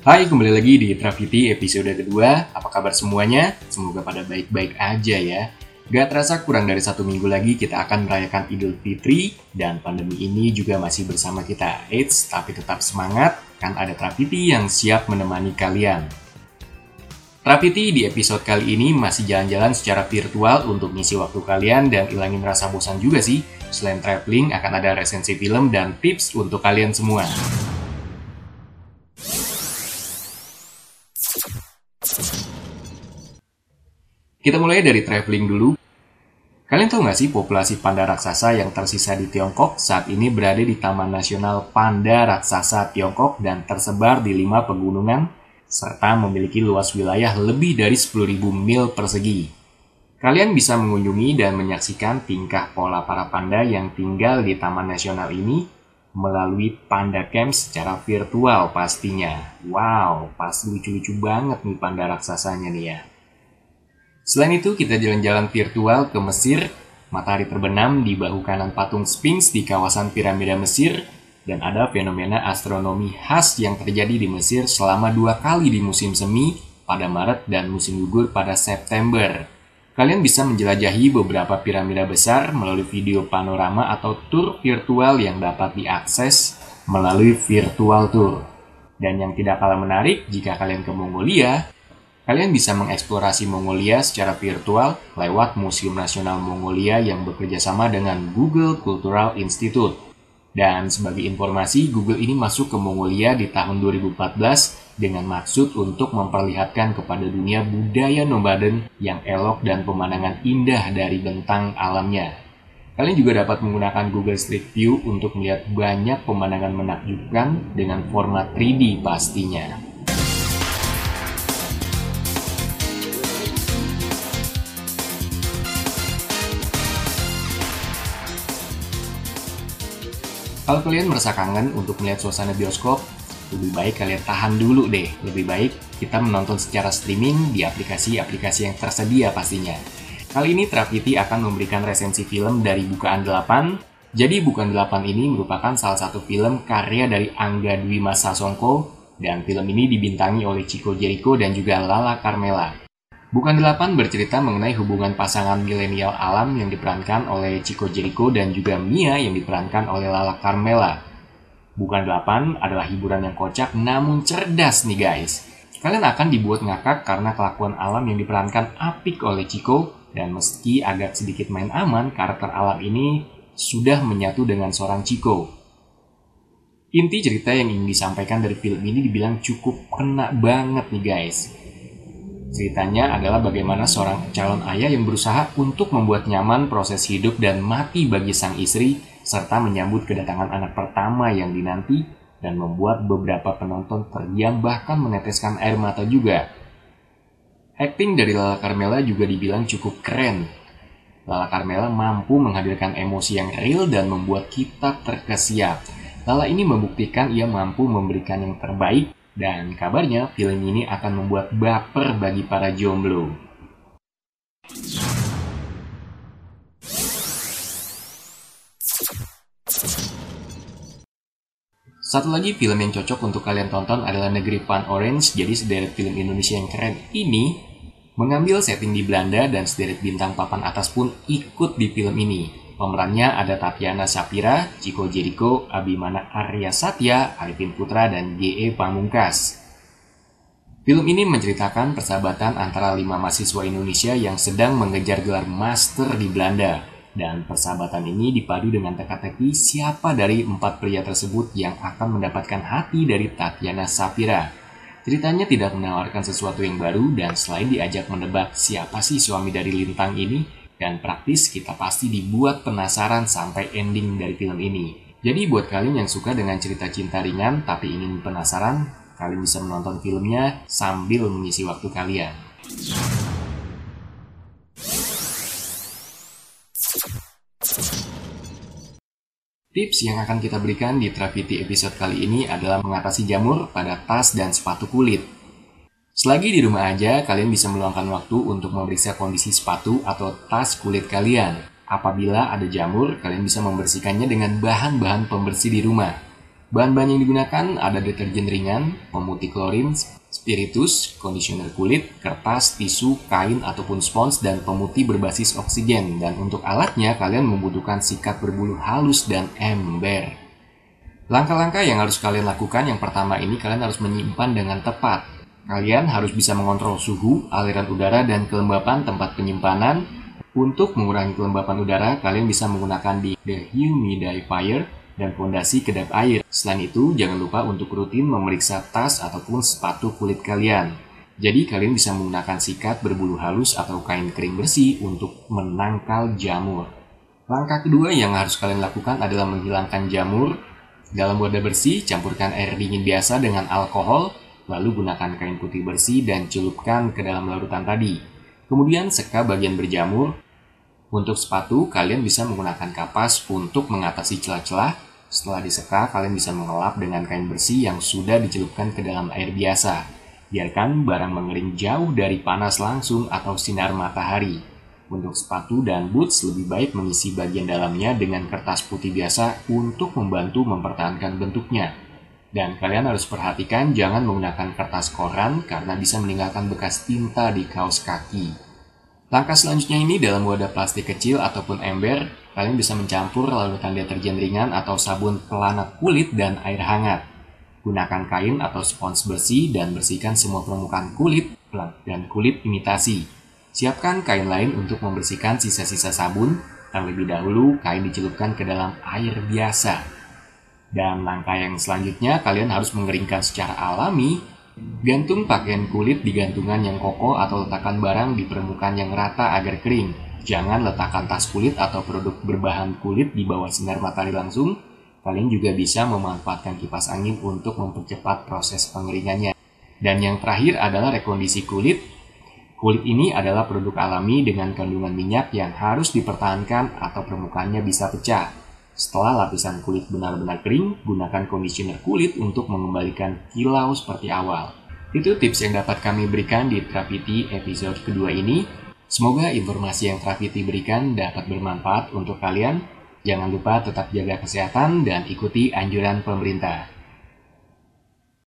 Hai, kembali lagi di Trafiti episode kedua. Apa kabar semuanya? Semoga pada baik-baik aja ya. Gak terasa kurang dari satu minggu lagi kita akan merayakan Idul Fitri dan pandemi ini juga masih bersama kita. Eits, tapi tetap semangat, kan ada Trafiti yang siap menemani kalian. Trafiti di episode kali ini masih jalan-jalan secara virtual untuk ngisi waktu kalian dan ilangin rasa bosan juga sih. Selain traveling, akan ada resensi film dan tips untuk kalian semua. Kita mulai dari traveling dulu. Kalian tahu nggak sih populasi panda raksasa yang tersisa di Tiongkok saat ini berada di Taman Nasional Panda Raksasa Tiongkok dan tersebar di lima pegunungan serta memiliki luas wilayah lebih dari 10.000 mil persegi. Kalian bisa mengunjungi dan menyaksikan tingkah pola para panda yang tinggal di Taman Nasional ini melalui Panda Camp secara virtual pastinya. Wow, pasti lucu-lucu banget nih panda raksasanya nih ya. Selain itu, kita jalan-jalan virtual ke Mesir, matahari terbenam di bahu kanan patung Sphinx di kawasan piramida Mesir, dan ada fenomena astronomi khas yang terjadi di Mesir selama dua kali di musim semi pada Maret dan musim gugur pada September. Kalian bisa menjelajahi beberapa piramida besar melalui video panorama atau tour virtual yang dapat diakses melalui virtual tour. Dan yang tidak kalah menarik, jika kalian ke Mongolia, Kalian bisa mengeksplorasi Mongolia secara virtual lewat Museum Nasional Mongolia yang bekerja sama dengan Google Cultural Institute. Dan sebagai informasi, Google ini masuk ke Mongolia di tahun 2014 dengan maksud untuk memperlihatkan kepada dunia budaya nomaden yang elok dan pemandangan indah dari bentang alamnya. Kalian juga dapat menggunakan Google Street View untuk melihat banyak pemandangan menakjubkan dengan format 3D pastinya. Kalau kalian merasa kangen untuk melihat suasana bioskop, lebih baik kalian tahan dulu deh. Lebih baik kita menonton secara streaming di aplikasi-aplikasi yang tersedia pastinya. Kali ini Trafiti akan memberikan resensi film dari Bukaan 8. Jadi Bukaan 8 ini merupakan salah satu film karya dari Angga Dwi Masa Songko dan film ini dibintangi oleh Chico Jericho dan juga Lala Carmela. Bukan Delapan bercerita mengenai hubungan pasangan milenial alam yang diperankan oleh Chico Jericho dan juga Mia yang diperankan oleh Lala Carmela. Bukan Delapan adalah hiburan yang kocak namun cerdas nih guys. Kalian akan dibuat ngakak karena kelakuan alam yang diperankan apik oleh Chico dan meski agak sedikit main aman, karakter alam ini sudah menyatu dengan seorang Chico. Inti cerita yang ingin disampaikan dari film ini dibilang cukup kena banget nih guys Ceritanya adalah bagaimana seorang calon ayah yang berusaha untuk membuat nyaman proses hidup dan mati bagi sang istri, serta menyambut kedatangan anak pertama yang dinanti, dan membuat beberapa penonton terdiam bahkan meneteskan air mata juga. Acting dari Lala Carmela juga dibilang cukup keren. Lala Carmela mampu menghadirkan emosi yang real dan membuat kita terkesiap. Lala ini membuktikan ia mampu memberikan yang terbaik dan kabarnya film ini akan membuat baper bagi para jomblo. Satu lagi film yang cocok untuk kalian tonton adalah Negeri Fun Orange, jadi sederet film Indonesia yang keren ini mengambil setting di Belanda dan sederet bintang papan atas pun ikut di film ini. Pemerannya ada Tatiana Sapira, Chico Jericho, Abimana Arya Satya, Arifin Putra, dan G.E. Pamungkas. Film ini menceritakan persahabatan antara lima mahasiswa Indonesia yang sedang mengejar gelar master di Belanda. Dan persahabatan ini dipadu dengan teka-teki siapa dari empat pria tersebut yang akan mendapatkan hati dari Tatiana Sapira. Ceritanya tidak menawarkan sesuatu yang baru dan selain diajak menebak siapa sih suami dari Lintang ini, dan praktis kita pasti dibuat penasaran sampai ending dari film ini. Jadi buat kalian yang suka dengan cerita cinta ringan tapi ingin penasaran, kalian bisa menonton filmnya sambil mengisi waktu kalian. Tips yang akan kita berikan di Trafiti episode kali ini adalah mengatasi jamur pada tas dan sepatu kulit. Selagi di rumah aja, kalian bisa meluangkan waktu untuk memeriksa kondisi sepatu atau tas kulit kalian. Apabila ada jamur, kalian bisa membersihkannya dengan bahan-bahan pembersih di rumah. Bahan-bahan yang digunakan ada deterjen ringan, pemutih klorin, spiritus, conditioner kulit, kertas, tisu, kain ataupun spons, dan pemutih berbasis oksigen. Dan untuk alatnya, kalian membutuhkan sikat berbulu halus dan ember. Langkah-langkah yang harus kalian lakukan yang pertama ini kalian harus menyimpan dengan tepat. Kalian harus bisa mengontrol suhu, aliran udara, dan kelembapan tempat penyimpanan. Untuk mengurangi kelembapan udara, kalian bisa menggunakan di dehumidifier dan fondasi kedap air. Selain itu, jangan lupa untuk rutin memeriksa tas ataupun sepatu kulit kalian. Jadi kalian bisa menggunakan sikat berbulu halus atau kain kering bersih untuk menangkal jamur. Langkah kedua yang harus kalian lakukan adalah menghilangkan jamur. Dalam wadah bersih, campurkan air dingin biasa dengan alkohol, lalu gunakan kain putih bersih dan celupkan ke dalam larutan tadi. Kemudian seka bagian berjamur. Untuk sepatu, kalian bisa menggunakan kapas untuk mengatasi celah-celah setelah diseka, kalian bisa mengelap dengan kain bersih yang sudah dicelupkan ke dalam air biasa. Biarkan barang mengering jauh dari panas langsung atau sinar matahari. Untuk sepatu dan boots lebih baik mengisi bagian dalamnya dengan kertas putih biasa untuk membantu mempertahankan bentuknya. Dan kalian harus perhatikan jangan menggunakan kertas koran karena bisa meninggalkan bekas tinta di kaos kaki. Langkah selanjutnya ini dalam wadah plastik kecil ataupun ember, Kalian bisa mencampur larutan deterjen ringan atau sabun pelana kulit dan air hangat. Gunakan kain atau spons bersih dan bersihkan semua permukaan kulit, dan kulit imitasi. Siapkan kain lain untuk membersihkan sisa-sisa sabun, terlebih dahulu kain dicelupkan ke dalam air biasa. Dan langkah yang selanjutnya, kalian harus mengeringkan secara alami Gantung pakaian kulit di gantungan yang kokoh atau letakkan barang di permukaan yang rata agar kering. Jangan letakkan tas kulit atau produk berbahan kulit di bawah sinar matahari langsung. Kalian juga bisa memanfaatkan kipas angin untuk mempercepat proses pengeringannya. Dan yang terakhir adalah rekondisi kulit. Kulit ini adalah produk alami dengan kandungan minyak yang harus dipertahankan atau permukaannya bisa pecah. Setelah lapisan kulit benar-benar kering, gunakan conditioner kulit untuk mengembalikan kilau seperti awal. Itu tips yang dapat kami berikan di Trapiti episode kedua ini. Semoga informasi yang Trafiti berikan dapat bermanfaat untuk kalian. Jangan lupa tetap jaga kesehatan dan ikuti anjuran pemerintah.